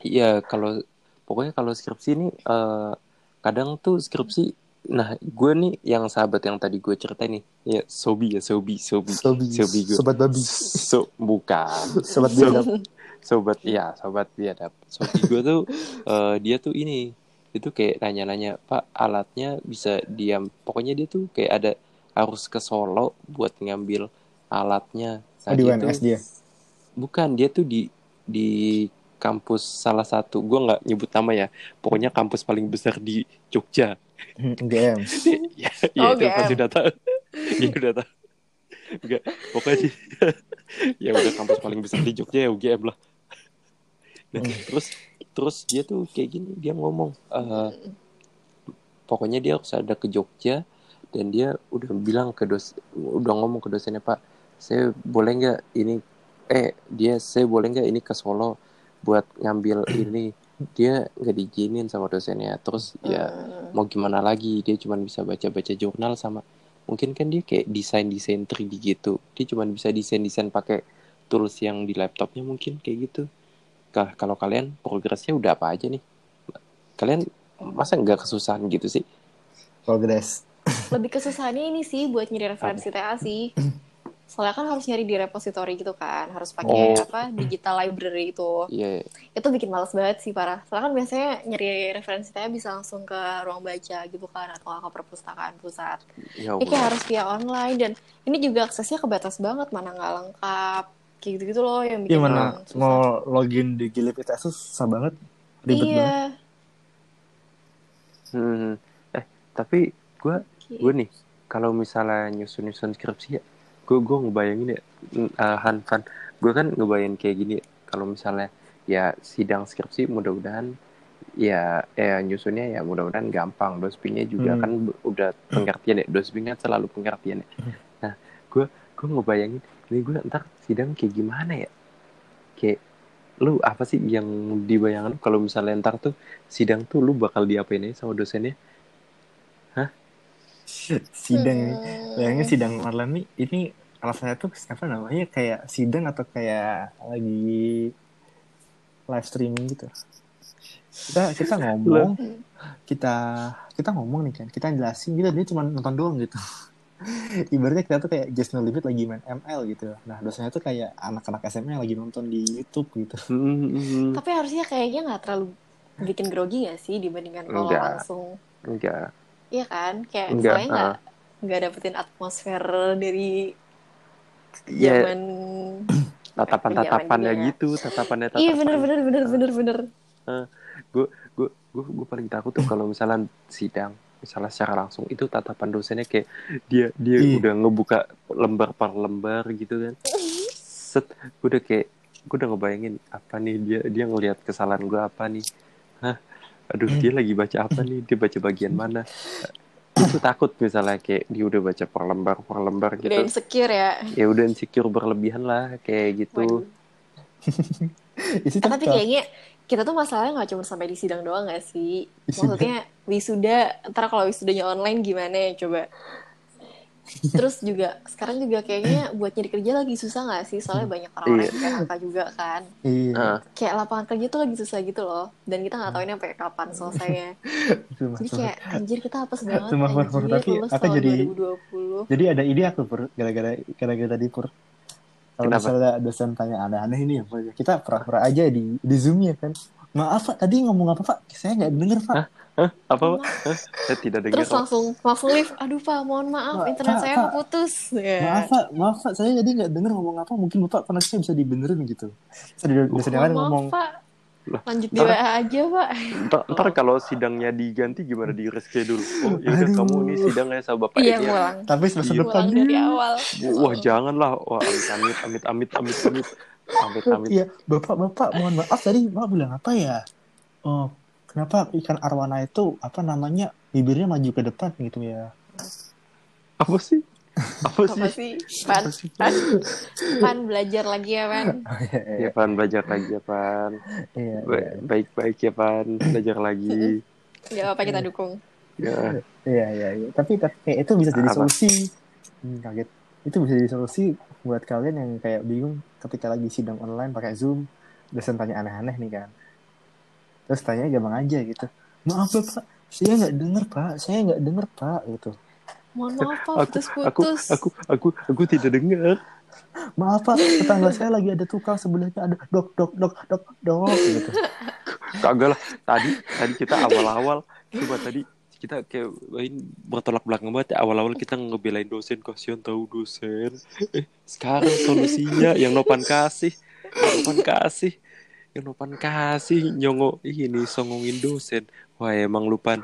iya kalau pokoknya kalau skripsi ini eh, kadang tuh skripsi nah gue nih yang sahabat yang tadi gue ceritain nih ya sobi ya sobi sobi
sobi
sobi gue
sobat babi.
So bukan.
Sobat
So-
biadab.
Sobat ya sobat biadab. Sobi gue tuh eh, dia tuh ini itu kayak nanya-nanya pak alatnya bisa diam? Pokoknya dia tuh kayak ada harus ke Solo buat ngambil alatnya.
Oh, di UNS dia?
Bukan dia tuh di di kampus salah satu. Gue nggak nyebut nama ya. Pokoknya kampus paling besar di Jogja.
GM
ya, ya
Oh,
itu
GM.
pasti udah tahu. Ya udah tahu. Enggak, pokoknya sih. Ya udah kampus paling besar di Jogja ya UGM lah. Nah, terus terus dia tuh kayak gini dia ngomong eh, pokoknya dia harus ada ke Jogja dan dia udah bilang ke dos udah ngomong ke dosennya pak saya boleh nggak ini eh dia saya boleh nggak ini ke Solo buat ngambil ini dia nggak diizinin sama dosennya. Terus ya
Hmm.
mau gimana lagi? Dia cuma bisa baca-baca jurnal sama mungkin kan dia kayak desain-desain 3D gitu. Dia cuma bisa desain-desain pakai tools yang di laptopnya mungkin kayak gitu. Kah, kalau kalian progresnya udah apa aja nih? Kalian masa nggak kesusahan gitu sih?
Progres.
Lebih kesusahannya ini sih buat nyari referensi TA sih. Soalnya kan harus nyari di repository gitu kan, harus pakai
Oh.
apa digital library itu.
Iya
Itu bikin males banget sih parah. Soalnya kan biasanya nyari referensi TA bisa langsung ke ruang baca gitu kan atau ke perpustakaan pusat.
ya
Ini kayak harus via online dan ini juga aksesnya kebatas banget mana nggak lengkap. Kayak gitu-gitu loh yang bikin
Gimana
orang susah.
mau login di Gilip ITS tuh susah banget ribet
iya.
banget
Hmm. eh tapi gue gue nih kalau misalnya nyusun nyusun skripsi ya gue gue ngebayangin ya uh, Han Fan gue kan ngebayangin kayak gini kalau misalnya ya sidang skripsi mudah-mudahan ya eh nyusunnya ya mudah-mudahan gampang. Dospingnya juga
Hmm.
kan udah pengertian ya dospingnya selalu pengertian ya. Nah gue gue ngebayangin ini gue ntar sidang kayak gimana ya? Kayak lu apa sih yang dibayangkan kalau misalnya ntar tuh sidang tuh lu bakal diapain aja sama dosennya
sidang
Hmm.
Bayangin sidang nih ini alasannya tuh apa namanya kayak sidang atau kayak lagi live streaming gitu. Kita kita ngomong, kita kita ngomong nih kan, kita jelasin gitu dia cuma nonton doang gitu. Ibaratnya kita tuh kayak just no limit lagi main ML gitu. Nah dosanya tuh kayak anak-anak SMA yang lagi nonton di YouTube gitu.
Tapi harusnya kayaknya nggak terlalu bikin grogi gak sih dibandingkan kalau
Enggak.
langsung
enggak
Iya kan? Kayak
Enggak,
soalnya nggak nggak dapetin atmosfer dari
ya
zaman
tatapan
Zaman juga.
gitu tatapannya
Iya
tatapan
bener bener bener bener bener.
gue gue gue gue paling takut tuh kalau misalnya sidang misalnya secara langsung itu tatapan dosennya kayak dia dia
Iya.
udah ngebuka lembar per lembar gitu kan set gue udah kayak gue udah ngebayangin apa nih dia dia ngelihat kesalahan gue apa nih hah aduh dia lagi baca apa nih? Dia baca bagian mana? Itu takut misalnya kayak dia udah baca per lembar per lembar
Udah
gitu.
insecure ya.
ya udah insecure berlebihan lah kayak gitu.
Ah, tapi kayaknya kita tuh masalahnya nggak cuma sampai di sidang doang gak sih? Maksudnya wisuda, ntar kalau wisudanya online gimana ya coba? Terus juga sekarang juga kayaknya buat nyari kerja lagi susah gak sih? Soalnya banyak orang-orang yang PHK juga kan.
Iya.
Ah,
Kayak lapangan kerja tuh lagi susah gitu loh. Dan kita nggak tahu ini sampai kapan selesainya. Jadi kayak anjir kita apes banget.
Sumpah, Pur, Pur,
anjir,
tapi
lulus
aku
tahun
jadi-
2020.
Jadi ada ide aku pur gara-gara gara-gara tadi pur. Kalau
Kenapa?
misalnya dosen tanya aneh-aneh ini ya, kita pura-pura aja di di zoom ya kan. Maaf Pak, tadi ngomong apa Pak? Saya nggak denger Pak.
hah? Hah? Apa, Pak? Saya tidak dengar.
Terus langsung, langsung lift. Aduh, Pak, mohon maaf. Internet saya keputus. putus. Yeah.
Maaf, Pak. Maaf, Pak. Saya jadi nggak dengar ngomong apa. Mungkin Bapak koneksinya bisa dibenerin gitu. Saya tidak bisa dengar
oh,
ngomong.
Pak. Lanjut di WA aja, Pak.
Ntar, ntar kalau sidangnya diganti gimana di reschedule? Oh,
iya
kamu ini sidangnya sama Bapak
iya,
ini. Ya.
Tapi sebelum
iya.
dari awal.
Wah, janganlah. Wah, amit amit amit amit amit amit. Amit amit.
Iya, Bapak, Bapak, mohon maaf tadi Bapak bilang apa ya? Oh, kenapa ikan arwana itu apa namanya bibirnya maju ke depan gitu ya?
Apa sih? Apa
Apa
sih?
sih? Pan, pan, pan belajar lagi ya pan.
Ya Pan belajar lagi ya Pan.
Iya, iya,
Ba- Baik-baik ya Pan, belajar lagi.
Gak apa kita dukung.
Ya.
iya, iya, iya. Tapi, tapi kayak itu bisa jadi
Apa?
solusi. Hmm, kaget. Itu bisa jadi solusi buat kalian yang kayak bingung ketika lagi sidang online pakai Zoom, dosen tanya aneh-aneh nih kan. Terus tanya gampang aja gitu. Maaf Bapak, saya nggak denger Pak, saya nggak denger Pak gitu.
Mohon maaf pak,
Aku aku
putus-putus.
aku aku aku tidak dengar.
Maaf Pak, tetangga saya lagi ada tukang sebelahnya ada dok dok dok dok dok gitu.
Kagak lah. Tadi tadi kita awal-awal coba tadi kita kayak ini bertolak belakang banget ya. awal-awal kita ngebelain dosen kasihan tahu dosen eh sekarang solusinya yang nopan kasih nopan kasih yang nopan kasih nyongo ini songongin dosen wah emang lupan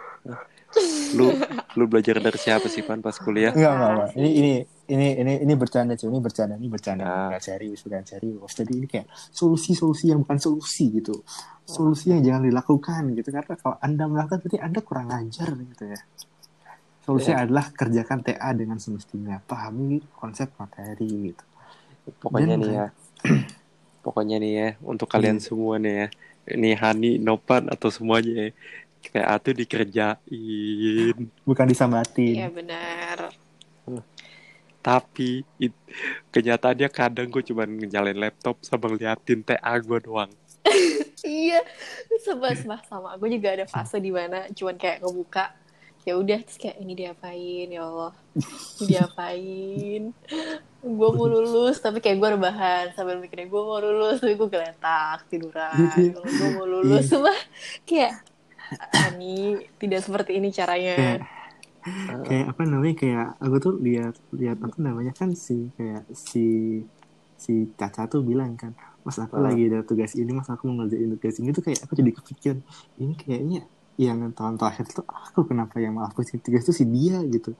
lu lu belajar dari siapa sih pan pas kuliah
Enggak, enggak, enggak. Ini ini ini ini ini bercanda cuy, ini bercanda, ini bercanda,
Ah.
enggak serius, bukan serius. Jadi ini kayak solusi-solusi yang bukan solusi gitu. Solusi yang jangan dilakukan gitu karena kalau Anda melakukan berarti Anda kurang ajar gitu ya. Solusinya adalah kerjakan TA dengan semestinya, pahami konsep materi gitu.
pokoknya
Dan-
nih ya pokoknya nih ya untuk kalian
Iya.
semua nih ya ini Hani Nopan atau semuanya ya kayak atuh dikerjain
Bukan disambatin.
Iya benar.
tapi it- kenyataannya kadang gue cuma nyalain laptop sama ngeliatin TA gue doang
Iya, sebab sama sama. Gue juga ada fase di mana cuman kayak ngebuka ya udah terus kayak ini diapain? Ya Allah ini diapain? Gue mau lulus tapi kayak gue rebahan sambil mikirnya gue mau lulus tapi gue geletak tiduran. Gue mau lulus cuma kayak Ani tidak seperti ini caranya.
Kayak apa namanya kayak aku tuh lihat lihat apa namanya kan si kayak si si Caca tuh bilang kan mas aku
Ah.
lagi ada tugas ini mas aku mau ngerjain tugas ini tuh kayak aku jadi kepikiran ini kayaknya yang tahun terakhir tuh aku kenapa yang maaf sih tugas tuh si dia gitu.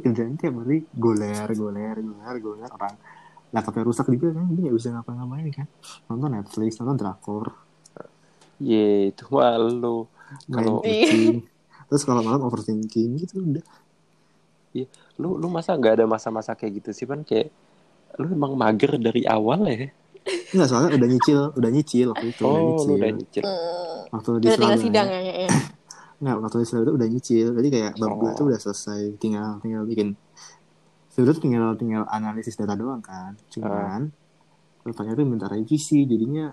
Kerjaan tiap hari goler goler goler goler orang laptopnya rusak juga kan dia nggak bisa ngapa-ngapain kan. Nonton Netflix nonton drakor.
Ye itu mah lu
main
Kalau-
terus kalau malam overthinking gitu udah.
Lu lu masa nggak ada masa-masa kayak gitu sih pan? Kayak lu emang mager dari awal ya
Enggak soalnya udah nyicil, udah nyicil waktu itu, udah
oh
nyicil.
lu udah nyicil.
Hmm,
Waktu di
udah tinggal sidang ya, ya.
nggak waktu itu itu udah nyicil. Jadi kayak bab
Oh.
tuh udah selesai. Tinggal tinggal bikin. Sebenarnya tinggal tinggal analisis data doang kan. Cuman laptopnya tuh minta revisi. Jadinya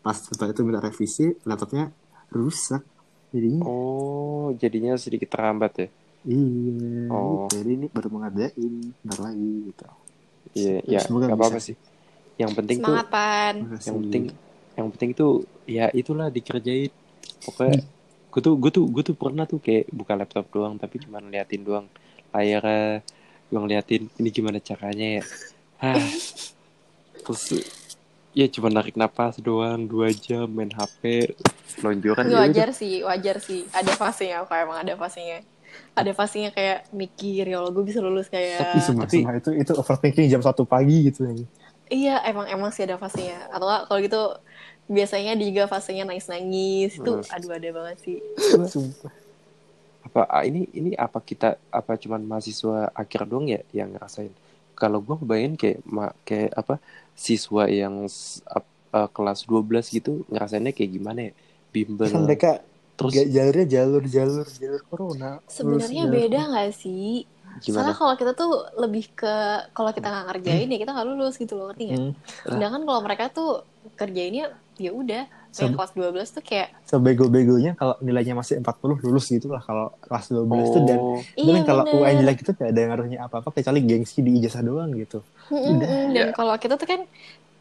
pas setelah itu minta revisi laptopnya rusak. Jadinya
Oh, jadinya sedikit terlambat ya.
iya
Oh.
jadi ini baru mau ngadain bentar lagi gitu.
Iya, ya,
Semoga
nggak apa-apa sih. Yang penting tuh
Semangat pan.
Makasih.
yang penting yang penting tuh ya itulah dikerjain pokoknya gue tuh gue tuh gue tuh pernah tuh kayak buka laptop doang tapi cuma liatin doang layarnya gue ngeliatin ini gimana caranya ya Hah. terus ya cuma narik napas doang dua jam main hp lonjoran ya
wajar sih, wajar sih. Ada fasenya kok emang ada fasenya. Ada fasenya kayak mikir ya Allah gue bisa lulus kayak
tapi semua,
Tapi-
semua itu itu overthinking jam satu pagi gitu
Iya, emang emang sih ada fasenya. Atau kalau gitu biasanya juga fasenya nangis-nangis. Itu
Hmm.
aduh ada banget sih.
Sumpah.
apa ah, ini ini apa kita apa cuman mahasiswa akhir doang ya yang ngerasain kalau gue kebayang kayak ma, kayak apa siswa yang ap- eh, kelas 12 gitu ngerasainnya kayak gimana ya bimbel
kan mereka
terus
Ga- jalurnya jalur jalur jalur corona
Sebenarnya beda nggak sih?
Gimana
Soalnya kalau kita tuh lebih ke kalau kita nggak ngerjain ya kita nggak lulus gitu loh ngerti nggak?
Hmm.
Sedangkan kalau mereka tuh kerjainnya ya udah yang kelas 12 tuh kayak
sebego-begonya kalau nilainya masih 40 lulus gitu lah kalau kelas 12 itu dan
oh
dan
iya
kalau
bener.
UN jelek itu gak ada ngaruhnya apa-apa kecuali gengsi di ijazah doang gitu
Mm-mm,
Udah.
Dan
Ya.
kalau kita tuh kan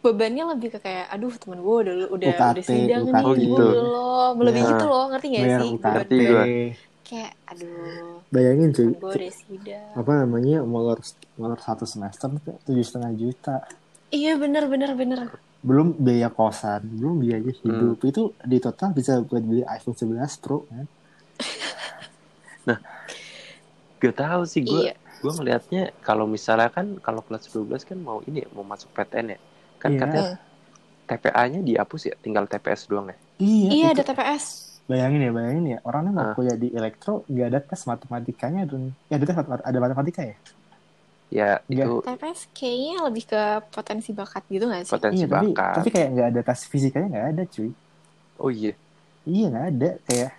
bebannya lebih ke kayak aduh temen gue udah udah
UKT,
udah sidang
UKT.
nih
Oh, gitu.
gue belum lebih
Ya.
gitu loh ngerti gak sih
Ngerti.
Kayak aduh
bayangin cuy
sidang
apa namanya molor molor satu semester tujuh setengah juta.
Iya bener bener bener.
Belum biaya kosan belum biaya
Hmm.
hidup itu di total bisa buat beli iPhone 11 Pro kan?
Gak tahu sih gue
iya.
gue ngelihatnya kalau misalnya kan kalau kelas 12 kan mau ini ya, mau masuk PTN ya. Kan
Iya.
katanya TPA-nya dihapus ya tinggal TPS doang ya?
Iya,
iya
itu.
ada TPS
bayangin ya bayangin ya. Orangnya mau
Ah.
kuliah di elektro nggak ada tes matematikanya dan ya ada tes mat- ada matematika ya?
Ya
Iya.
itu
TPS kayaknya lebih ke potensi bakat gitu gak sih?
Potensi
iya tapi
bakat.
tapi kayak nggak ada tes fisikanya nggak ada cuy.
Oh iya.
Iya nggak ada. Kayak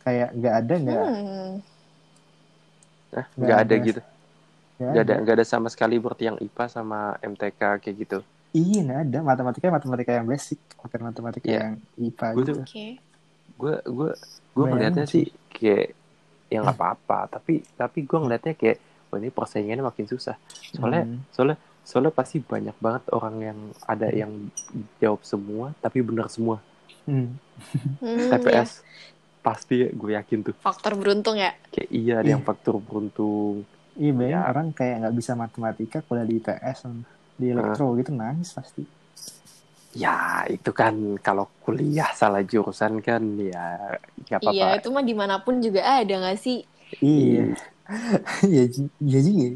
kayak nggak ada nggak
hmm.
Nah,
Nggak
ada
ada.
gitu?
Nggak
nggak ada
ada.
nggak ada sama sekali berarti yang IPA sama MTK kayak gitu?
Iya nggak ada. Matematika matematika yang basic bukan matematika
Iya.
yang IPA
Gua
gitu.
Tuh-
oke
gue gue gue
cuy.
sih kayak yang nggak apa-apa tapi tapi gue ngelihatnya kayak wah ini persaingannya makin susah soalnya
Hmm.
soalnya soalnya pasti banyak banget orang yang ada yang jawab semua tapi benar semua
Hmm.
Hmm, ya.
TPS pasti gue yakin tuh
faktor beruntung ya
kayak iya ada yang faktor beruntung
Iya, bayangin
Ya.
orang kayak nggak bisa matematika kuliah di ITS di elektro gitu nangis pasti.
Ya itu kan kalau kuliah salah jurusan kan ya nggak apa-apa
iya itu mah di mana pun juga ada gak sih
Iya, iya, iya juga.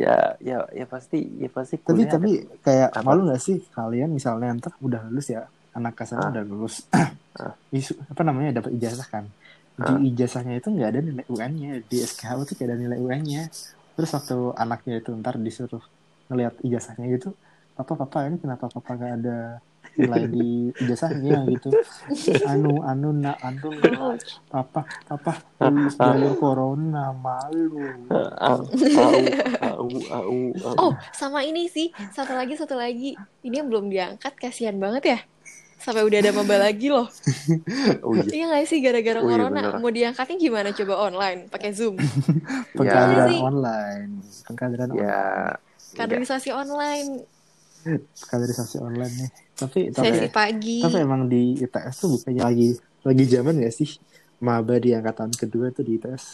ya ya ya pasti ya pasti
Tapi tapi kayak
Apa?
malu nggak sih kalian misalnya ntar udah lulus ya anak kasar
Ah.
udah lulus,
Ah.
isu apa namanya dapat ijazah kan?
Ah.
Di ijazahnya itu nggak ada nilai UN-nya di SKHU tuh kayak ada nilai UN-nya. Terus waktu anaknya itu ntar disuruh ngelihat ijazahnya gitu, papa papa ini kenapa papa nggak ada nilai di ijazahnya gitu? Anu anu nak anu papa papa lulus jalur corona malu.
au au au
oh sama ini sih. Satu lagi satu lagi. Ini yang belum diangkat kasihan banget ya. Sampai udah ada maba lagi loh.
Oh iya.
Iya gak sih gara-gara
Oh iya,
corona?
bener.
mau diangkatnya gimana? Coba online pakai zoom.
Pengkaderan
sih.
online, pengkaderan online.
ya
kaderisasi online
kaderisasi online nih. Tapi tapi,
sesi pagi
tapi emang di ITS tuh bukannya lagi lagi zaman gak sih maba di angkatan kedua tuh di ITS?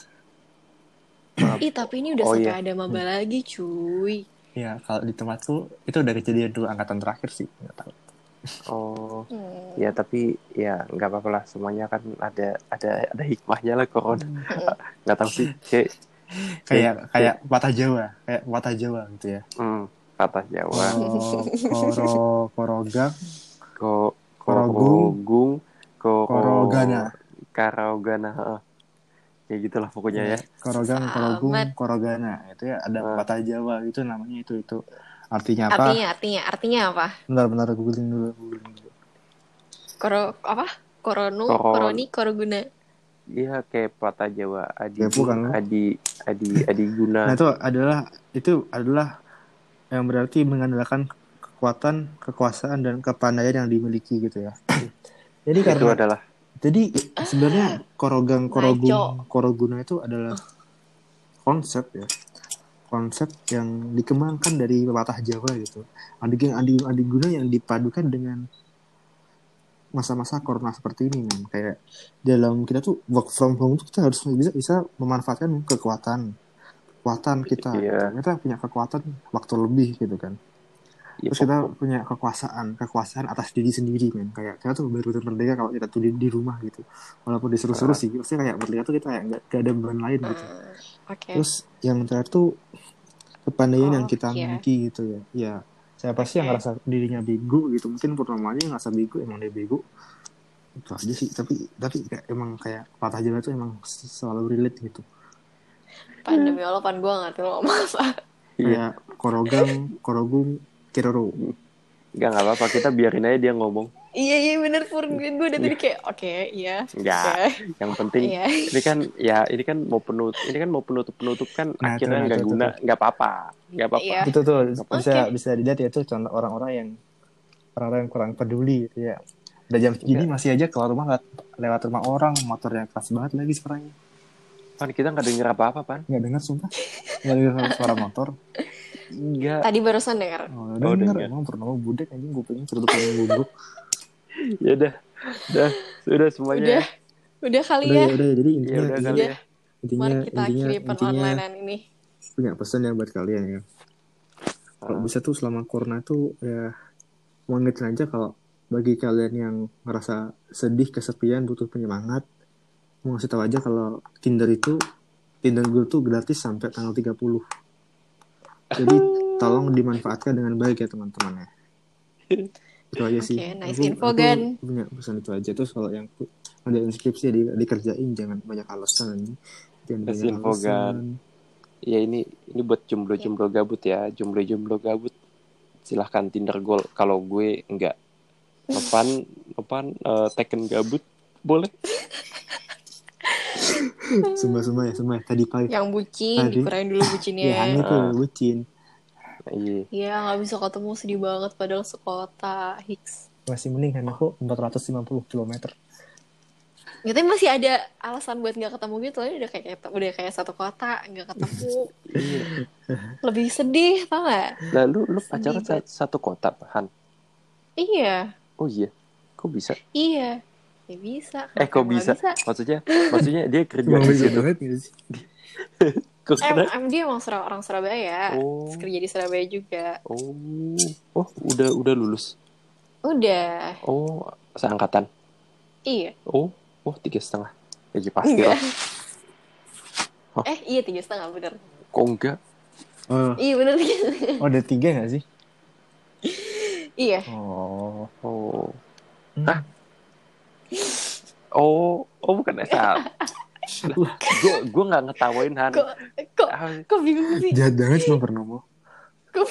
ih tapi ini udah
Oh,
sampai
iya.
ada maba lagi cuy
Ya kalau di tempatku itu udah kejadian dulu angkatan terakhir sih. Nggak tahu.
oh
Hmm.
ya tapi ya nggak apa-apa lah semuanya kan ada ada ada hikmahnya lah corona nggak tahu sih kayak
Kayak kayak patah Jawa, kayak patah Jawa gitu ya.
hmm, patah Jawa
Oh, koro korogang,
ko
Korogung.
ko
korogana,
karogana kayak gitulah pokoknya ya
korogang, korogung, korogana. Itu ya ada
Ah.
patah Jawa itu namanya itu itu. Artinya apa?
artinya artinya artinya apa
Bentar bentar googling dulu, googling dulu.
koro apa Korono,
Koron.
Koroni, Koroguna.
Iya kayak patah Jawa Adi
Kepo kan lu?
Adi Adi Adi Guna.
Nah itu adalah itu adalah yang berarti mengandalkan kekuatan, kekuasaan dan kepandaian yang dimiliki gitu ya. Jadi
itu
karena
adalah
jadi sebenarnya korogang korogung
Najo.
koroguna itu adalah konsep ya konsep yang dikembangkan dari pepatah Jawa gitu. Adik adi adi guna yang dipadukan dengan masa-masa corona seperti ini men kayak dalam kita tuh work from home tuh kita harus bisa bisa memanfaatkan kekuatan kekuatan kita
Iya.
kita. Punya kekuatan waktu lebih gitu kan.
Ya,
terus kita punya kekuasaan kekuasaan atas diri sendiri men. Kayak kita tuh baru merdeka kalau kita tuh di, di rumah gitu. Walaupun disuruh-suruh
Ah.
sih pasti kayak merdeka tuh kita kayak nggak nggak ada beban lain gitu.
Hmm, Oke.
terus yang terakhir tuh kepandaian yang kita
Oke.
miliki gitu ya. Ya siapa sih yang
Oke.
ngerasa dirinya bego gitu. Mungkin Purnama aja yang ngerasa bego emang dia bego. Itu aja sih. Tapi tapi kayak, emang kayak patah jalan tuh emang selalu relate gitu
Pan demi Allah, pan gue ngerti lo ngomong apa.
Iya.
korogang korogung kiroro
Enggak enggak apa-apa kita biarin aja dia ngomong.
Iya, iya bener Pur. Gue udah tadi kayak, oke, iya.
Enggak.
Oke.
Yang penting
Iya.
ini kan ya ini kan mau penutup ini kan mau penutup penutup kan
Nah,
akhirnya
tuh,
nggak
tuh,
guna
tuh.
nggak apa-apa nggak apa-apa
Iya.
itu tuh bisa bisa dilihat ya itu contoh orang-orang yang orang-orang yang kurang peduli gitu ya udah jam segini
Enggak.
masih aja keluar rumah nggak lewat rumah orang motornya keras banget lagi sekarang
pan kita nggak denger apa-apa pan.
Nggak dengar sumpah. Nggak dengar suara motor.
Enggak
Tadi barusan denger.
oh,
Oh,
denger.
denger.
emang pernah budek anjing. Gue pengen tutup yang bubuk
ya udah. Udah. Sudah semuanya
Udah,
ya.
udah kali
udah
ya.
ya udah. Jadi
ya
intinya
udah kali
intinya
ya.
Intinya
Mari kita
intinya,
akhiri penonlinean ini.
punya pesan ya buat kalian ya. Kalau bisa tuh selama corona tuh ya mau ngingetin aja kalau bagi kalian yang ngerasa sedih kesepian butuh penyemangat mau ngasih tahu aja kalau Tinder itu Tinder Gold tuh gratis sampai tanggal 30 jadi tolong dimanfaatkan dengan baik ya teman-teman ya. Itu aja sih.
Oke, nice
Aku-
info,
aku
Gan.
punya pesan itu aja. Terus kalau yang ada inskripsi di, dikerjain jangan banyak alasan jangan
Nice
banyak
info, Gan.
alasan.
Ya ini ini buat jomblo-jomblo gabut ya. Jomblo-jomblo gabut. Silahkan Tinder Gold. Kalau gue enggak Nopan Nopan eh, Tekken gabut. Boleh
Sumpah sumpah ya sumpah tadi pagi
Yang bucin,
Tadi.
dikurangin dulu bucinnya.
ya Hani tuh
Ah.
bucin
iya
Iya, nggak bisa ketemu sedih banget padahal sekota Hicks.
masih mending Hani kok 450 km
Gitu masih ada alasan buat nggak ketemu gitu, udah kayak udah kayak satu kota nggak ketemu.
iya
Lebih sedih, tau nggak?
lalu lu pacaran satu kota Han
Iya,
oh iya kok bisa
iya. Ya bisa.
eh kok bisa
nggak
maksudnya maksudnya dia kerja di
bisa
situ
Em, em, dia emang Sura- orang Surabaya.
Oh.
Terus kerja di Surabaya juga.
oh oh udah udah lulus
Udah.
oh seangkatan
Iya.
oh oh tiga setengah gaji pasti
Enggak.
lah Hah?
Eh, iya tiga setengah bener.
kok enggak
Oh,
Iya bener
oh ada tiga gak sih?
Iya.
Oh.
oh
Hmm.
Hah? Oh oh bukan SL gue gue nggak ngetawain Han
Kok kok
Ah,
kok bingung sih?
Jahat banget cuma pernah mau.
Kok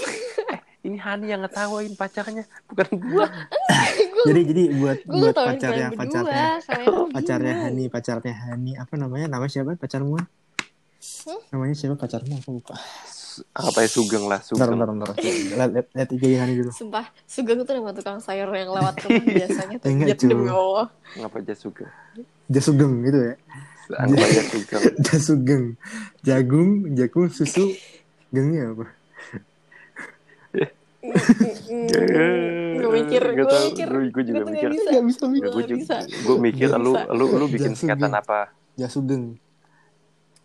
ini Hani yang ngetawain pacarnya bukan gue
Jadi jadi buat
gue
buat pacarnya pacarnya
tuh
pacarnya. Hani pacarnya Hani apa namanya namanya siapa pacarmu?
Hmm?
Namanya siapa pacarmu aku lupa.
Apa ya sugeng lah
Bentar
sugeng
bentar bentar. Lihat lihat lihat IG Hani dulu.
Sumpah, Sugeng tuh nama tukang sayur yang lewat rumah biasanya tuh.
Enggak,
Jat demi
cuy.
Allah.
ngapa aja sugeng
Jasugeng gitu ya.
anggap aja sugeng
Jasugeng. Jagung, jagung, susu, gengnya apa?
Gue mikir,
Gak
gue mikir.
gue- gue juga mikir.
nggak bisa.
Gak bisa
Gue
gue
bisa.
gue mikir lu lu lu bikin singkatan
sugeng.
apa
Jasugeng.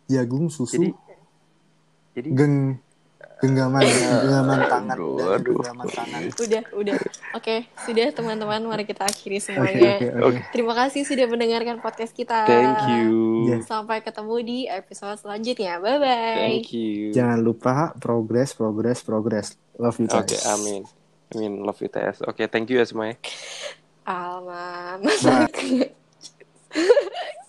Jagung, susu,
jadi
geng genggaman genggaman tangan
Aduh,
dan
aduh.
genggaman tangan.
Udah, udah. Oke, sudah teman-teman, mari kita akhiri semuanya.
oke
Oke.
oke.
Terima kasih sudah mendengarkan podcast kita.
thank you.
Sampai ketemu di episode selanjutnya. Bye bye.
thank you
Jangan lupa progress progress progress. Love you guys.
oke amin amin love you TS oke thank you ya semuanya
Alma.